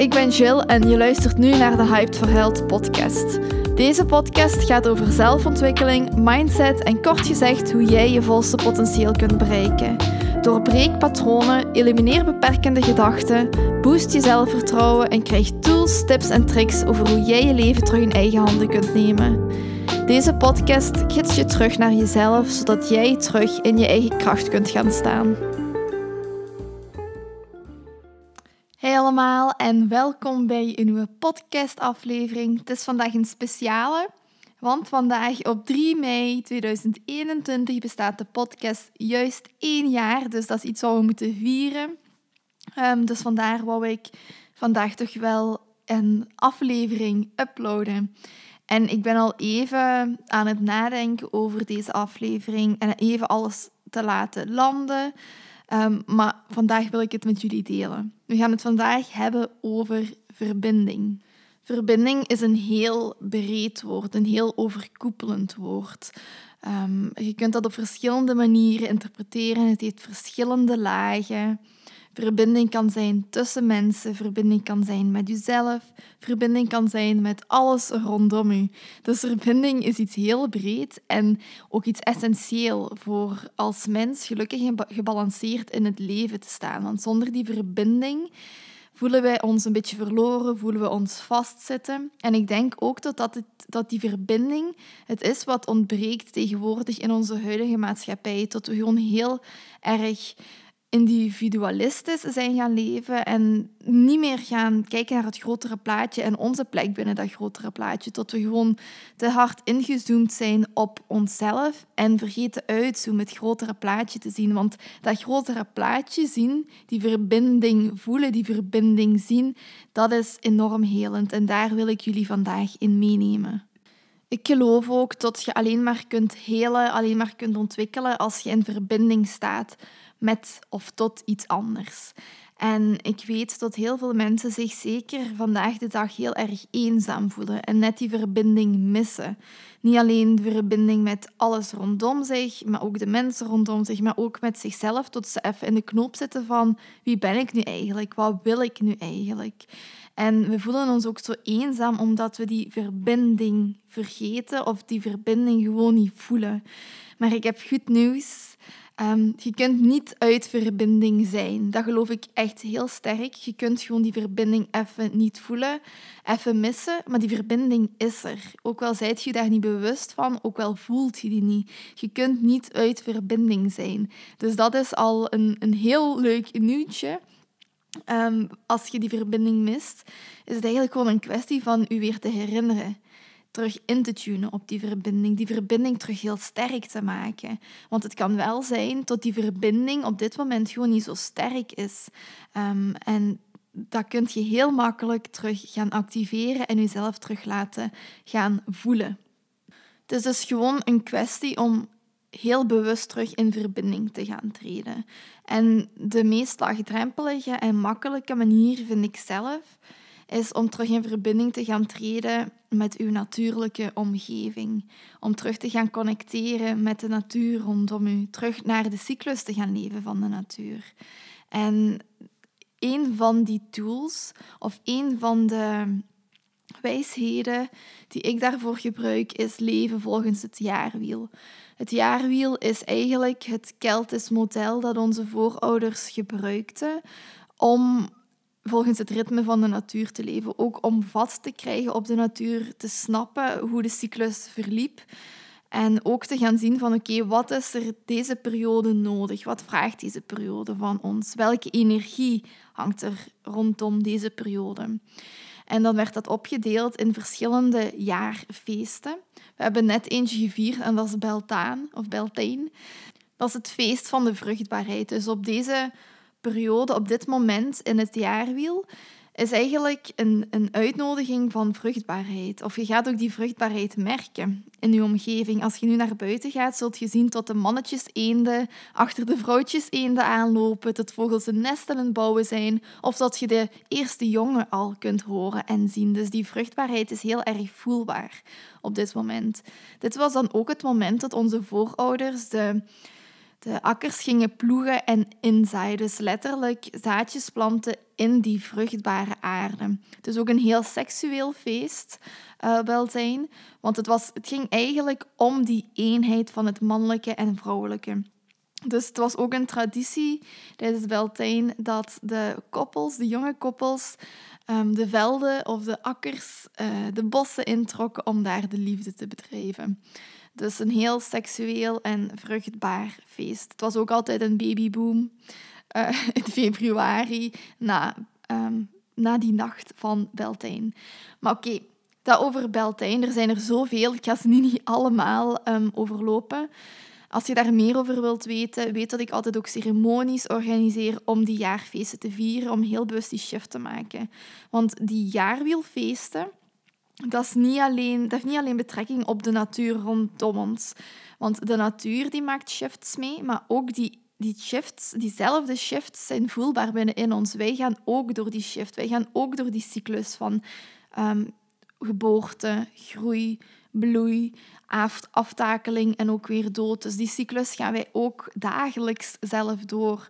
ik ben Jill en je luistert nu naar de Hyped Verhuild podcast. Deze podcast gaat over zelfontwikkeling, mindset en kort gezegd hoe jij je volste potentieel kunt bereiken. Doorbreek patronen, elimineer beperkende gedachten, boost je zelfvertrouwen en krijg tools, tips en tricks over hoe jij je leven terug in eigen handen kunt nemen. Deze podcast gids je terug naar jezelf, zodat jij terug in je eigen kracht kunt gaan staan. Allemaal en welkom bij een nieuwe podcastaflevering. Het is vandaag een speciale, want vandaag op 3 mei 2021 bestaat de podcast juist één jaar. Dus dat is iets wat we moeten vieren. Um, dus vandaar wou ik vandaag toch wel een aflevering uploaden. En ik ben al even aan het nadenken over deze aflevering en even alles te laten landen. Um, maar vandaag wil ik het met jullie delen. We gaan het vandaag hebben over verbinding. Verbinding is een heel breed woord, een heel overkoepelend woord. Um, je kunt dat op verschillende manieren interpreteren. Het heeft verschillende lagen. Verbinding kan zijn tussen mensen, verbinding kan zijn met jezelf, verbinding kan zijn met alles rondom u. Dus verbinding is iets heel breed en ook iets essentieel voor als mens gelukkig en gebalanceerd in het leven te staan. Want zonder die verbinding voelen wij ons een beetje verloren, voelen we ons vastzitten. En ik denk ook dat, dat, het, dat die verbinding het is wat ontbreekt tegenwoordig in onze huidige maatschappij. Dat we gewoon heel erg individualistisch zijn gaan leven en niet meer gaan kijken naar het grotere plaatje en onze plek binnen dat grotere plaatje, tot we gewoon te hard ingezoomd zijn op onszelf en vergeten uitzoomen, het grotere plaatje te zien. Want dat grotere plaatje zien, die verbinding voelen, die verbinding zien, dat is enorm helend en daar wil ik jullie vandaag in meenemen. Ik geloof ook dat je alleen maar kunt helen, alleen maar kunt ontwikkelen als je in verbinding staat met of tot iets anders. En ik weet dat heel veel mensen zich zeker vandaag de dag heel erg eenzaam voelen en net die verbinding missen. Niet alleen de verbinding met alles rondom zich, maar ook de mensen rondom zich, maar ook met zichzelf, tot ze even in de knoop zitten van wie ben ik nu eigenlijk? Wat wil ik nu eigenlijk? En we voelen ons ook zo eenzaam omdat we die verbinding vergeten of die verbinding gewoon niet voelen. Maar ik heb goed nieuws. Um, je kunt niet uit verbinding zijn. Dat geloof ik echt heel sterk. Je kunt gewoon die verbinding even niet voelen, even missen, maar die verbinding is er. Ook al zijt je daar niet bewust van, ook wel voelt je die niet. Je kunt niet uit verbinding zijn. Dus dat is al een, een heel leuk nieuwtje. Um, als je die verbinding mist, is het eigenlijk gewoon een kwestie van u weer te herinneren terug in te tunen op die verbinding. Die verbinding terug heel sterk te maken. Want het kan wel zijn dat die verbinding op dit moment gewoon niet zo sterk is. Um, en dat kun je heel makkelijk terug gaan activeren en jezelf terug laten gaan voelen. Het is dus gewoon een kwestie om heel bewust terug in verbinding te gaan treden. En de meest laagdrempelige en makkelijke manier vind ik zelf is om terug in verbinding te gaan treden met uw natuurlijke omgeving. Om terug te gaan connecteren met de natuur rondom u. Terug naar de cyclus te gaan leven van de natuur. En een van die tools, of een van de wijsheden die ik daarvoor gebruik, is leven volgens het jaarwiel. Het jaarwiel is eigenlijk het Keltisch model dat onze voorouders gebruikten om volgens het ritme van de natuur te leven. Ook om vat te krijgen op de natuur, te snappen hoe de cyclus verliep. En ook te gaan zien van oké, wat is er deze periode nodig? Wat vraagt deze periode van ons? Welke energie hangt er rondom deze periode? En dan werd dat opgedeeld in verschillende jaarfeesten. We hebben net eentje gevierd en dat is Beltaan of Beltane. Dat is het feest van de vruchtbaarheid. Dus op deze periode, op dit moment in het jaarwiel, is eigenlijk een, een uitnodiging van vruchtbaarheid. Of je gaat ook die vruchtbaarheid merken in je omgeving. Als je nu naar buiten gaat, zult je zien dat de mannetjes eenden achter de vrouwtjes eenden aanlopen, dat vogels een nest aan het bouwen zijn, of dat je de eerste jongen al kunt horen en zien. Dus die vruchtbaarheid is heel erg voelbaar op dit moment. Dit was dan ook het moment dat onze voorouders de de akkers gingen ploegen en inzaaien. Dus letterlijk zaadjes planten in die vruchtbare aarde. Het is ook een heel seksueel feest uh, want het, was, het ging eigenlijk om die eenheid van het mannelijke en vrouwelijke. Dus het was ook een traditie tijdens Beltijn dat de koppels, de jonge koppels, um, de velden of de akkers, uh, de bossen introkken om daar de liefde te bedrijven. Dus een heel seksueel en vruchtbaar feest. Het was ook altijd een babyboom uh, in februari na, um, na die nacht van Beltijn. Maar oké, dat over Beltijn. Er zijn er zoveel. Ik ga ze niet allemaal um, overlopen. Als je daar meer over wilt weten, weet dat ik altijd ook ceremonies organiseer om die jaarfeesten te vieren, om heel bewust die shift te maken. Want die jaarwielfeesten, dat, is niet alleen, dat heeft niet alleen betrekking op de natuur rondom ons. Want de natuur die maakt shifts mee, maar ook die, die shifts, diezelfde shifts zijn voelbaar binnenin ons. Wij gaan ook door die shift. Wij gaan ook door die cyclus van um, geboorte, groei, bloei, aftakeling en ook weer dood. Dus die cyclus gaan wij ook dagelijks zelf door.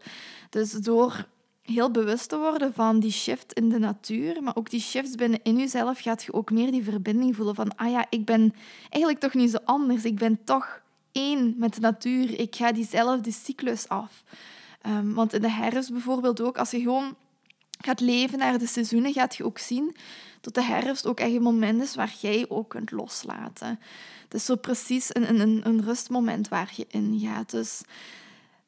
Dus door heel bewust te worden van die shift in de natuur, maar ook die shifts binnenin jezelf, gaat je ook meer die verbinding voelen van, ah ja, ik ben eigenlijk toch niet zo anders. Ik ben toch één met de natuur. Ik ga diezelfde cyclus af. Um, want in de herfst bijvoorbeeld ook, als je gewoon gaat leven naar de seizoenen, gaat je ook zien dat de herfst ook echt een moment is waar jij ook kunt loslaten. Het is zo precies een, een, een rustmoment waar je in gaat. Dus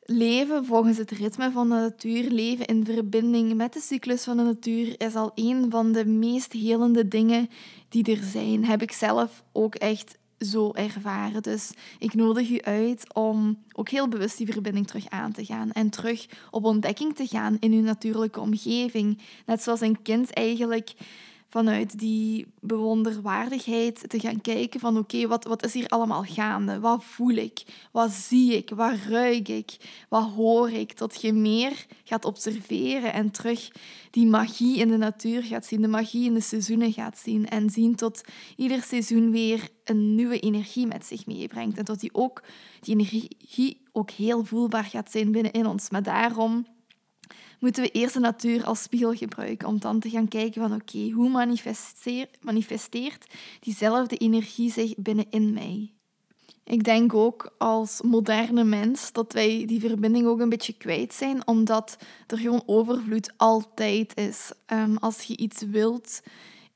leven volgens het ritme van de natuur, leven in verbinding met de cyclus van de natuur, is al een van de meest helende dingen die er zijn. Heb ik zelf ook echt zo ervaren. Dus ik nodig u uit om ook heel bewust die verbinding terug aan te gaan en terug op ontdekking te gaan in uw natuurlijke omgeving. Net zoals een kind eigenlijk vanuit die bewonderwaardigheid te gaan kijken van oké, wat, wat is hier allemaal gaande? Wat voel ik? Wat zie ik? Wat ruik ik? Wat hoor ik? Tot je meer gaat observeren en terug die magie in de natuur gaat zien, de magie in de seizoenen gaat zien en zien tot ieder seizoen weer een nieuwe energie met zich meebrengt en tot die, ook, die energie ook heel voelbaar gaat zijn binnenin ons. Maar daarom moeten we eerst de natuur als spiegel gebruiken om dan te gaan kijken van oké, hoe manifesteert, manifesteert diezelfde energie zich binnenin mij? Ik denk ook als moderne mens dat wij die verbinding ook een beetje kwijt zijn, omdat er gewoon overvloed altijd is. Um, als je iets wilt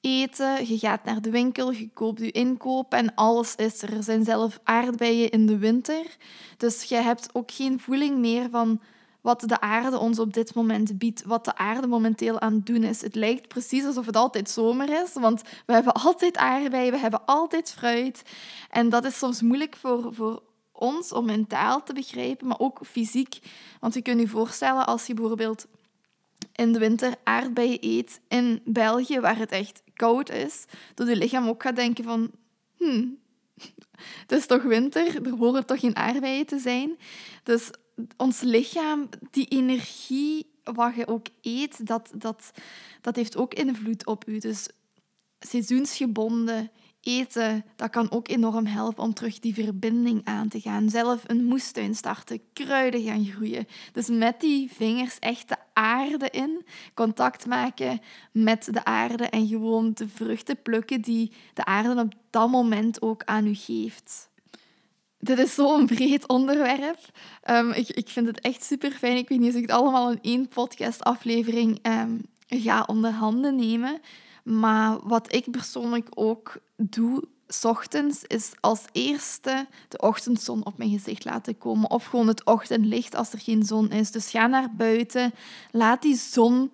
eten, je gaat naar de winkel, je koopt je inkoop en alles is er. Er zijn zelf aardbeien in de winter. Dus je hebt ook geen voeling meer van wat de aarde ons op dit moment biedt, wat de aarde momenteel aan het doen is. Het lijkt precies alsof het altijd zomer is, want we hebben altijd aardbeien, we hebben altijd fruit. En dat is soms moeilijk voor, voor ons om mentaal te begrijpen, maar ook fysiek. Want je kunt je voorstellen als je bijvoorbeeld in de winter aardbeien eet in België, waar het echt koud is, dat je lichaam ook gaat denken van... Hmm, het is toch winter, er horen toch geen aardbeien te zijn. Dus ons lichaam, die energie wat je ook eet, dat, dat, dat heeft ook invloed op je. Dus seizoensgebonden eten, dat kan ook enorm helpen om terug die verbinding aan te gaan. Zelf een moestuin starten, kruiden gaan groeien. Dus met die vingers echt de aarde in, contact maken met de aarde en gewoon de vruchten plukken die de aarde op dat moment ook aan u geeft. Dit is zo'n breed onderwerp. Um, ik, ik vind het echt super fijn. Ik weet niet of ik het allemaal in één podcastaflevering um, ga onder handen nemen. Maar wat ik persoonlijk ook doe, s ochtends, is als eerste de ochtendzon op mijn gezicht laten komen. Of gewoon het ochtendlicht als er geen zon is. Dus ga naar buiten, laat die zon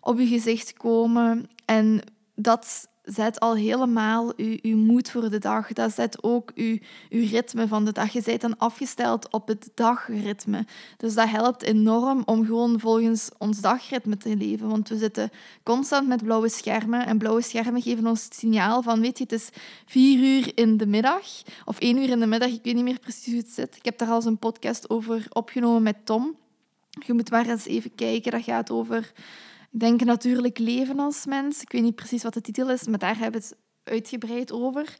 op je gezicht komen. En dat zet al helemaal uw, uw moed voor de dag. Dat zet ook uw, uw ritme van de dag. Je bent dan afgesteld op het dagritme. Dus dat helpt enorm om gewoon volgens ons dagritme te leven. Want we zitten constant met blauwe schermen. En blauwe schermen geven ons het signaal van, weet je, het is vier uur in de middag. Of één uur in de middag, ik weet niet meer precies hoe het zit. Ik heb daar al eens een podcast over opgenomen met Tom. Je moet maar eens even kijken. Dat gaat over denk natuurlijk leven als mens. Ik weet niet precies wat de titel is, maar daar hebben we het uitgebreid over.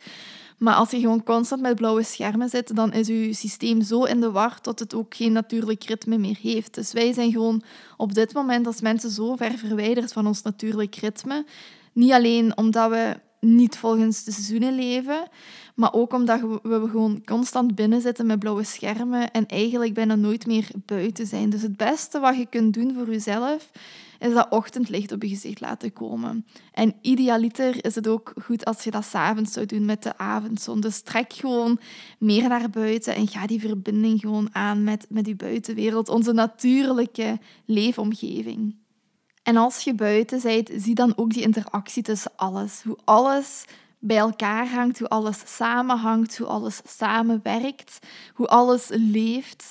Maar als je gewoon constant met blauwe schermen zit, dan is je systeem zo in de war dat het ook geen natuurlijk ritme meer heeft. Dus wij zijn gewoon op dit moment als mensen zo ver verwijderd van ons natuurlijk ritme. Niet alleen omdat we niet volgens de seizoenen leven, maar ook omdat we gewoon constant binnen zitten met blauwe schermen en eigenlijk bijna nooit meer buiten zijn. Dus het beste wat je kunt doen voor jezelf is dat ochtendlicht op je gezicht laten komen. En idealiter is het ook goed als je dat s'avonds zou doen met de avondzon. Dus trek gewoon meer naar buiten en ga die verbinding gewoon aan met, met die buitenwereld, onze natuurlijke leefomgeving. En als je buiten bent, zie dan ook die interactie tussen alles. Hoe alles bij elkaar hangt, hoe alles samenhangt, hoe alles samenwerkt, hoe alles leeft.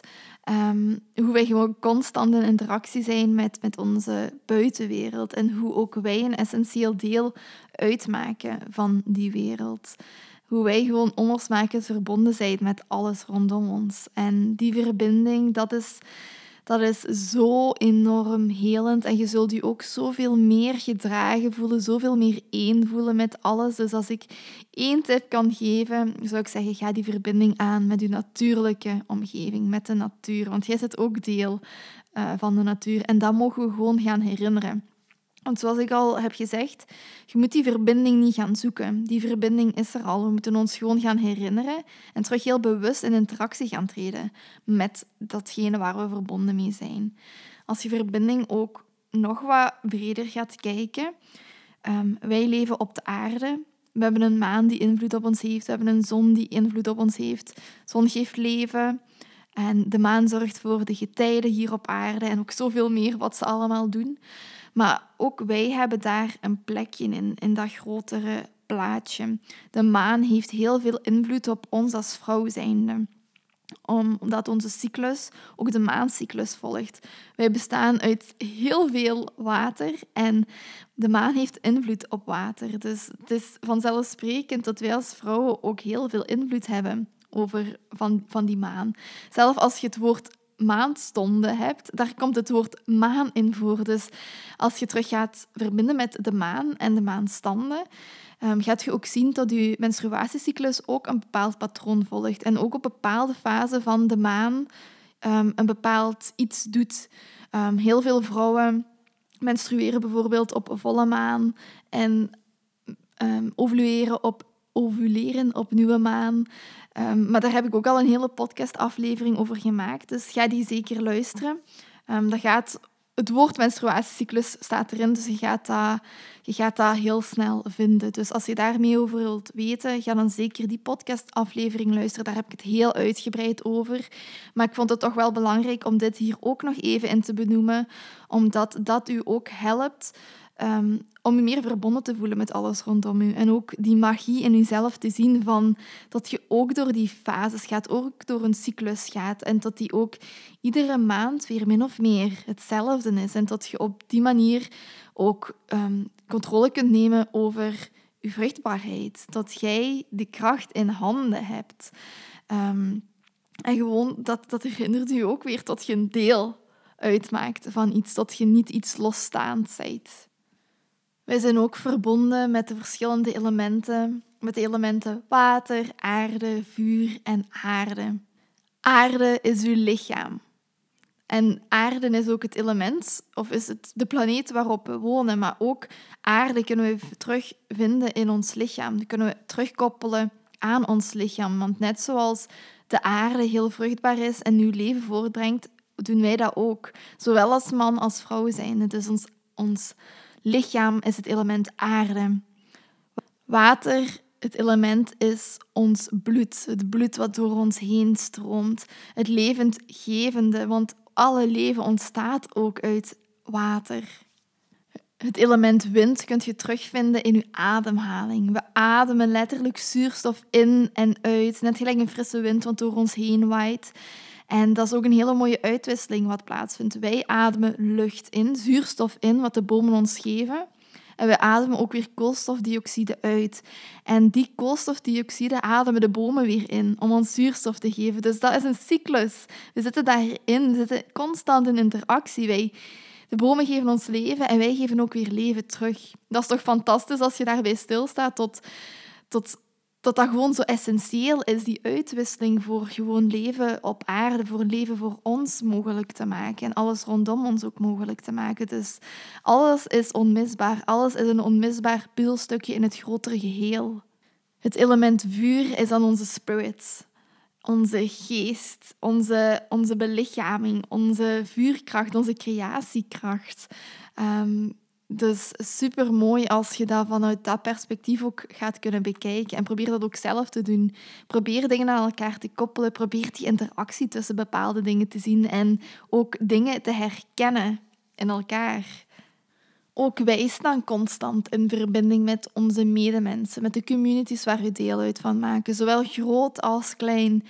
Um, hoe wij gewoon constant in interactie zijn met, met onze buitenwereld en hoe ook wij een essentieel deel uitmaken van die wereld. Hoe wij gewoon onlosmakelijk verbonden zijn met alles rondom ons. En die verbinding, dat is dat is zo enorm helend. En je zult je ook zoveel meer gedragen voelen, zoveel meer één voelen met alles. Dus als ik één tip kan geven, zou ik zeggen, ga die verbinding aan met je natuurlijke omgeving, met de natuur. Want jij zit ook deel uh, van de natuur. En dat mogen we gewoon gaan herinneren. Want zoals ik al heb gezegd, je moet die verbinding niet gaan zoeken. Die verbinding is er al. We moeten ons gewoon gaan herinneren en terug heel bewust in interactie gaan treden met datgene waar we verbonden mee zijn. Als je verbinding ook nog wat breder gaat kijken, um, wij leven op de aarde. We hebben een maan die invloed op ons heeft. We hebben een zon die invloed op ons heeft. Zon geeft leven. En de maan zorgt voor de getijden hier op aarde en ook zoveel meer wat ze allemaal doen. Maar ook wij hebben daar een plekje in, in dat grotere plaatje. De maan heeft heel veel invloed op ons als vrouw zijnde omdat onze cyclus ook de maancyclus volgt. Wij bestaan uit heel veel water en de maan heeft invloed op water. Dus het is vanzelfsprekend dat wij als vrouwen ook heel veel invloed hebben over van, van die maan. Zelf als je het woord maanstonden hebt, daar komt het woord maan in voor. Dus als je terug gaat verbinden met de maan en de maanstanden, um, gaat je ook zien dat je menstruatiecyclus ook een bepaald patroon volgt. En ook op bepaalde fasen van de maan um, een bepaald iets doet. Um, heel veel vrouwen menstrueren bijvoorbeeld op volle maan en ovuleren op ovuleren op nieuwe maan. Um, maar daar heb ik ook al een hele podcastaflevering over gemaakt, dus ga die zeker luisteren. Um, gaat, het woord menstruatiecyclus staat erin, dus je gaat, dat, je gaat dat heel snel vinden. Dus als je daar meer over wilt weten, ga dan zeker die podcastaflevering luisteren. Daar heb ik het heel uitgebreid over. Maar ik vond het toch wel belangrijk om dit hier ook nog even in te benoemen, omdat dat u ook helpt Um, om je meer verbonden te voelen met alles rondom je. En ook die magie in jezelf te zien van dat je ook door die fases gaat, ook door een cyclus gaat. En dat die ook iedere maand weer min of meer hetzelfde is. En dat je op die manier ook um, controle kunt nemen over je vruchtbaarheid. Dat jij de kracht in handen hebt. Um, en gewoon, dat, dat herinnert je ook weer dat je een deel uitmaakt van iets, dat je niet iets losstaand bent. Wij zijn ook verbonden met de verschillende elementen, met de elementen water, aarde, vuur en aarde. Aarde is uw lichaam. En aarde is ook het element, of is het de planeet waarop we wonen, maar ook aarde kunnen we terugvinden in ons lichaam. Die kunnen we terugkoppelen aan ons lichaam. Want net zoals de aarde heel vruchtbaar is en nieuw leven voortbrengt, doen wij dat ook. Zowel als man als vrouw zijn. Het is ons, ons lichaam is het element aarde. Water, het element is ons bloed. Het bloed wat door ons heen stroomt. Het levendgevende, want alle leven ontstaat ook uit water. Het element wind kunt je terugvinden in je ademhaling. We ademen letterlijk zuurstof in en uit, net gelijk een frisse wind wat door ons heen waait. En dat is ook een hele mooie uitwisseling wat plaatsvindt. Wij ademen lucht in, zuurstof in, wat de bomen ons geven. En we ademen ook weer koolstofdioxide uit. En die koolstofdioxide ademen de bomen weer in om ons zuurstof te geven. Dus dat is een cyclus. We zitten daarin, we zitten constant in interactie. Wij, de bomen geven ons leven en wij geven ook weer leven terug. Dat is toch fantastisch als je daarbij stilstaat tot tot, tot dat gewoon zo essentieel is, die uitwisseling voor gewoon leven op aarde, voor leven voor ons mogelijk te maken en alles rondom ons ook mogelijk te maken. Dus alles is onmisbaar, alles is een onmisbaar puzzelstukje in het grotere geheel. Het element vuur is dan onze spirit, onze geest, onze, onze belichaming, onze vuurkracht, onze creatiekracht. Um, dus super mooi als je dat vanuit dat perspectief ook gaat kunnen bekijken. En probeer dat ook zelf te doen. Probeer dingen aan elkaar te koppelen. Probeer die interactie tussen bepaalde dingen te zien. En ook dingen te herkennen in elkaar. Ook wij staan constant in verbinding met onze medemensen, met de communities waar we deel uit van maken, zowel groot als klein.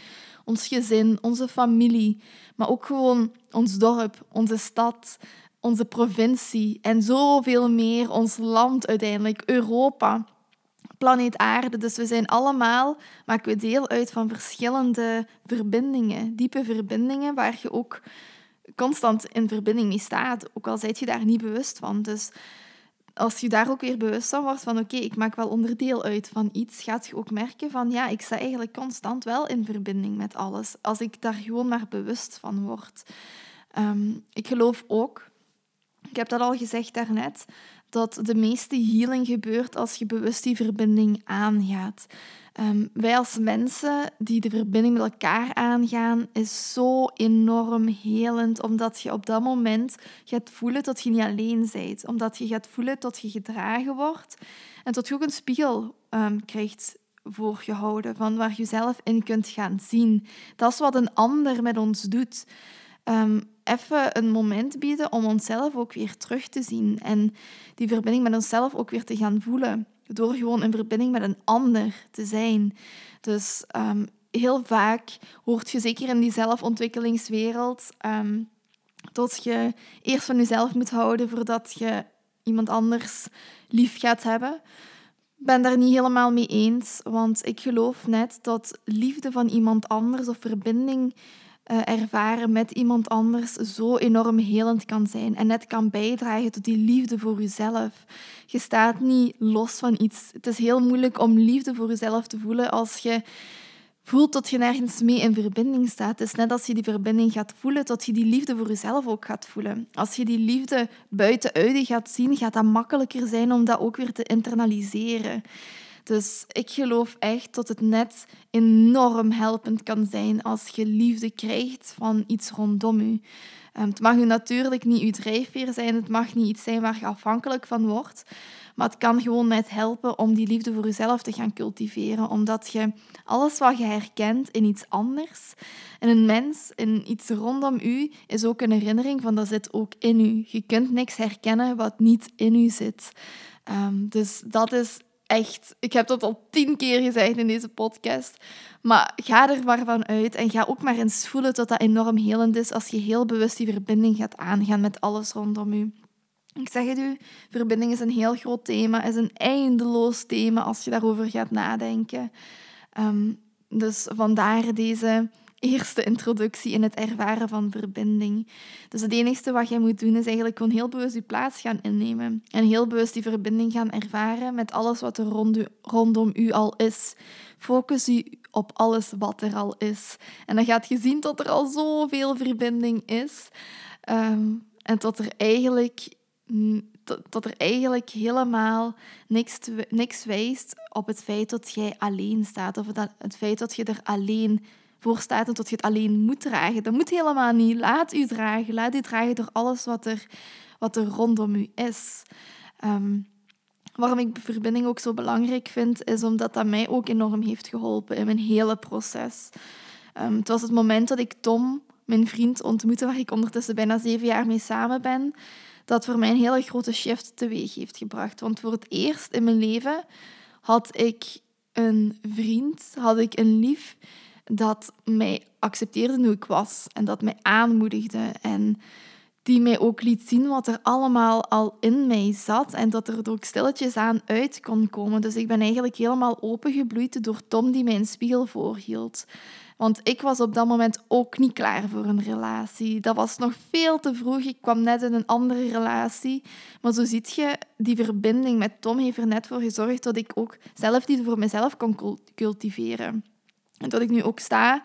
Ons gezin, onze familie, maar ook gewoon ons dorp, onze stad, onze provincie en zoveel meer, ons land uiteindelijk, Europa, planeet Aarde. Dus we zijn allemaal, maken we deel uit van verschillende verbindingen, diepe verbindingen, waar je ook constant in verbinding mee staat, ook al zijt je daar niet bewust van. Dus als je daar ook weer bewust van wordt van oké, ik maak wel onderdeel uit van iets, gaat je ook merken van ja, ik sta eigenlijk constant wel in verbinding met alles, als ik daar gewoon maar bewust van word. Ehm, ik geloof ook ik heb dat al gezegd daarnet, dat de meeste healing gebeurt als je bewust die verbinding aangaat. Um, wij als mensen die de verbinding met elkaar aangaan, is zo enorm helend, omdat je op dat moment gaat voelen dat je niet alleen bent. Omdat je gaat voelen dat je gedragen wordt en dat je ook een spiegel um, krijgt voorgehouden van waar je zelf in kunt gaan zien. Dat is wat een ander met ons doet. Um, even een moment bieden om onszelf ook weer terug te zien en die verbinding met onszelf ook weer te gaan voelen. Door gewoon in verbinding met een ander te zijn. Dus um, heel vaak hoort je zeker in die zelfontwikkelingswereld um, dat je eerst van jezelf moet houden voordat je iemand anders lief gaat hebben. Ik ben daar niet helemaal mee eens, want ik geloof net dat liefde van iemand anders of verbinding uh, ervaren met iemand anders zo enorm helend kan zijn en net kan bijdragen tot die liefde voor jezelf. Je staat niet los van iets. Het is heel moeilijk om liefde voor jezelf te voelen als je voelt dat je nergens mee in verbinding staat. Het is net als je die verbinding gaat voelen, dat je die liefde voor jezelf ook gaat voelen. Als je die liefde buitenuit je gaat zien, gaat dat makkelijker zijn om dat ook weer te internaliseren. Dus ik geloof echt dat het net enorm helpend kan zijn als je liefde krijgt van iets rondom je. Ehm, het mag u natuurlijk niet uw drijfveer zijn, het mag niet iets zijn waar je afhankelijk van wordt. Maar het kan gewoon net helpen om die liefde voor jezelf te gaan cultiveren. Omdat je alles wat je herkent in iets anders, in een mens, in iets rondom u, is ook een herinnering van dat zit ook in u. Je kunt niks herkennen wat niet in u zit. Um, dus dat is echt, ik heb dat al tien keer gezegd in deze podcast. Maar ga er maar van uit en ga ook maar eens voelen dat dat enorm helend is als je heel bewust die verbinding gaat aangaan met alles rondom je. Ik zeg het u, verbinding is een heel groot thema, is een eindeloos thema als je daarover gaat nadenken. Ehm, dus vandaar deze eerste introductie in het ervaren van verbinding. Dus het enige wat jij moet doen is eigenlijk gewoon heel bewust je plaats gaan innemen. En heel bewust die verbinding gaan ervaren met alles wat er rondom u al is. Focus je op alles wat er al is. En dan gaat je zien dat er al zoveel verbinding is. Ehm, en dat er eigenlijk dat, er eigenlijk helemaal niks, niks wijst op het feit dat jij alleen staat. Of dat, het feit dat je er alleen voor staat en dat je het alleen moet dragen. Dat moet helemaal niet. Laat u dragen. Laat u dragen door alles wat er, wat er rondom u is. Ehm, waarom ik verbinding ook zo belangrijk vind, is omdat dat mij ook enorm heeft geholpen in mijn hele proces. Um, het was het moment dat ik Tom, mijn vriend, ontmoette, waar ik ondertussen bijna zeven jaar mee samen ben, dat voor mij een hele grote shift teweeg heeft gebracht. Want voor het eerst in mijn leven had ik een vriend, had ik een lief dat mij accepteerde hoe ik was en dat mij aanmoedigde en die mij ook liet zien wat er allemaal al in mij zat en dat er ook stilletjes aan uit kon komen. Dus ik ben eigenlijk helemaal opengebloeid door Tom die mij een spiegel voorhield. Want ik was op dat moment ook niet klaar voor een relatie. Dat was nog veel te vroeg. Ik kwam net in een andere relatie. Maar zo ziet je, die verbinding met Tom heeft er net voor gezorgd dat ik ook zelf die voor mezelf kon cultiveren. En dat ik nu ook sta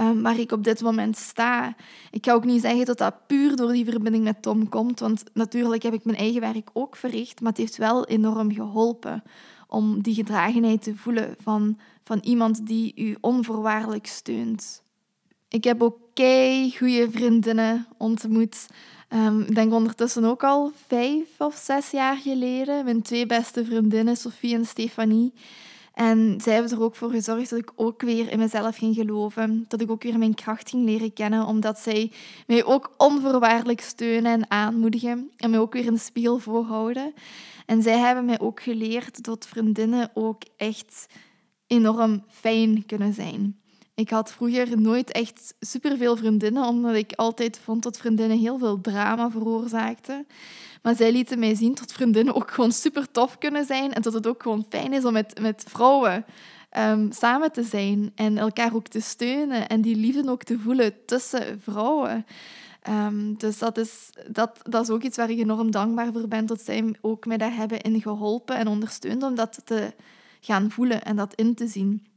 um, waar ik op dit moment sta. Ik ga ook niet zeggen dat dat puur door die verbinding met Tom komt, want natuurlijk heb ik mijn eigen werk ook verricht, maar het heeft wel enorm geholpen om die gedragenheid te voelen van, van iemand die u onvoorwaardelijk steunt. Ik heb ook kei goede vriendinnen ontmoet. Um, ik denk ondertussen ook al vijf of zes jaar geleden. Mijn twee beste vriendinnen, Sophie en Stefanie. En zij hebben er ook voor gezorgd dat ik ook weer in mezelf ging geloven. Dat ik ook weer mijn kracht ging leren kennen. Omdat zij mij ook onvoorwaardelijk steunen en aanmoedigen. En mij ook weer een spiegel voorhouden. En zij hebben mij ook geleerd dat vriendinnen ook echt enorm fijn kunnen zijn. Ik had vroeger nooit echt superveel vriendinnen, omdat ik altijd vond dat vriendinnen heel veel drama veroorzaakten. Maar zij lieten mij zien dat vriendinnen ook gewoon super tof kunnen zijn en dat het ook gewoon fijn is om met, met vrouwen um, samen te zijn en elkaar ook te steunen en die liefde ook te voelen tussen vrouwen. Um, dus dat is, dat, dat is ook iets waar ik enorm dankbaar voor ben, dat zij ook mij daar hebben in geholpen en ondersteund om dat te gaan voelen en dat in te zien.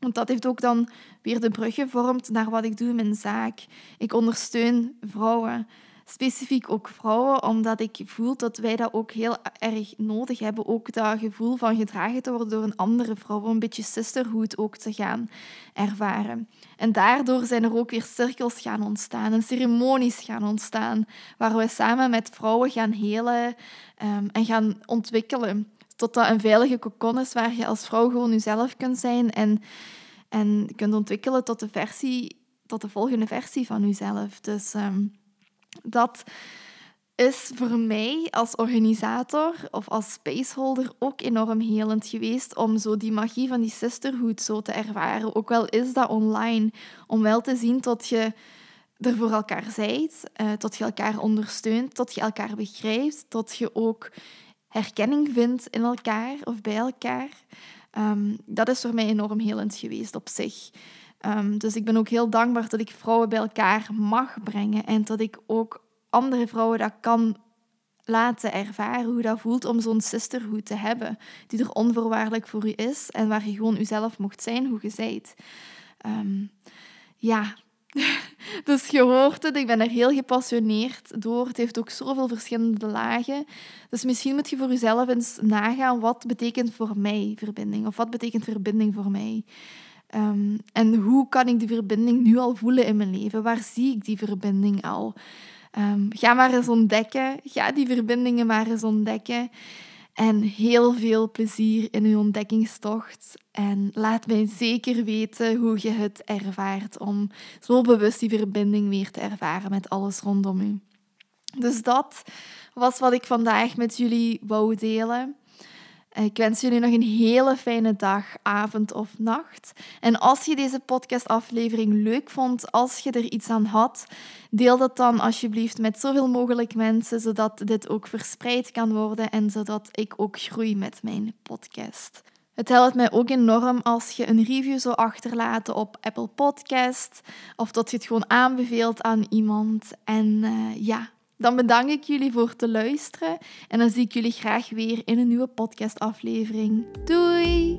Want dat heeft ook dan weer de brug gevormd naar wat ik doe in mijn zaak. Ik ondersteun vrouwen specifiek ook vrouwen, omdat ik voel dat wij dat ook heel erg nodig hebben. Ook dat gevoel van gedragen te worden door een andere vrouw, een beetje sisterhood ook te gaan ervaren. En daardoor zijn er ook weer cirkels gaan ontstaan en ceremonies gaan ontstaan, waar we samen met vrouwen gaan helen um, en gaan ontwikkelen. Tot dat een veilige kokon is waar je als vrouw gewoon jezelf kunt zijn en, en kunt ontwikkelen tot de versie, tot de volgende versie van jezelf. Dus um, dat is voor mij als organisator of als spaceholder ook enorm helend geweest om zo die magie van die sisterhood zo te ervaren. Ook wel is dat online, om wel te zien dat je er voor elkaar zijt, uh, tot je elkaar ondersteunt, tot je elkaar begrijpt, tot je ook herkenning vindt in elkaar of bij elkaar. Um, dat is voor mij enorm helend geweest op zich. Um, dus ik ben ook heel dankbaar dat ik vrouwen bij elkaar mag brengen en dat ik ook andere vrouwen dat kan laten ervaren hoe dat voelt om zo'n sisterhood te hebben, die er onvoorwaardelijk voor u is en waar je gewoon jezelf mocht zijn hoe je zijt. Um, ja, dus je hoort het, ik ben er heel gepassioneerd door. Het heeft ook zoveel verschillende lagen. Dus misschien moet je voor jezelf eens nagaan wat betekent voor mij verbinding of wat betekent verbinding voor mij. Um, en hoe kan ik die verbinding nu al voelen in mijn leven? Waar zie ik die verbinding al? Um, ga maar eens ontdekken. Ga die verbindingen maar eens ontdekken. En heel veel plezier in uw ontdekkingstocht. En laat mij zeker weten hoe je het ervaart om zo bewust die verbinding weer te ervaren met alles rondom u. Dus dat was wat ik vandaag met jullie wou delen. Ik wens jullie nog een hele fijne dag, avond of nacht. En als je deze podcastaflevering leuk vond, als je er iets aan had, deel dat dan alsjeblieft met zoveel mogelijk mensen, zodat dit ook verspreid kan worden en zodat ik ook groei met mijn podcast. Het helpt mij ook enorm als je een review zou achterlaten op Apple Podcast of dat je het gewoon aanbeveelt aan iemand. En uh, ja, dan bedank ik jullie voor te luisteren en dan zie ik jullie graag weer in een nieuwe podcastaflevering. Doei!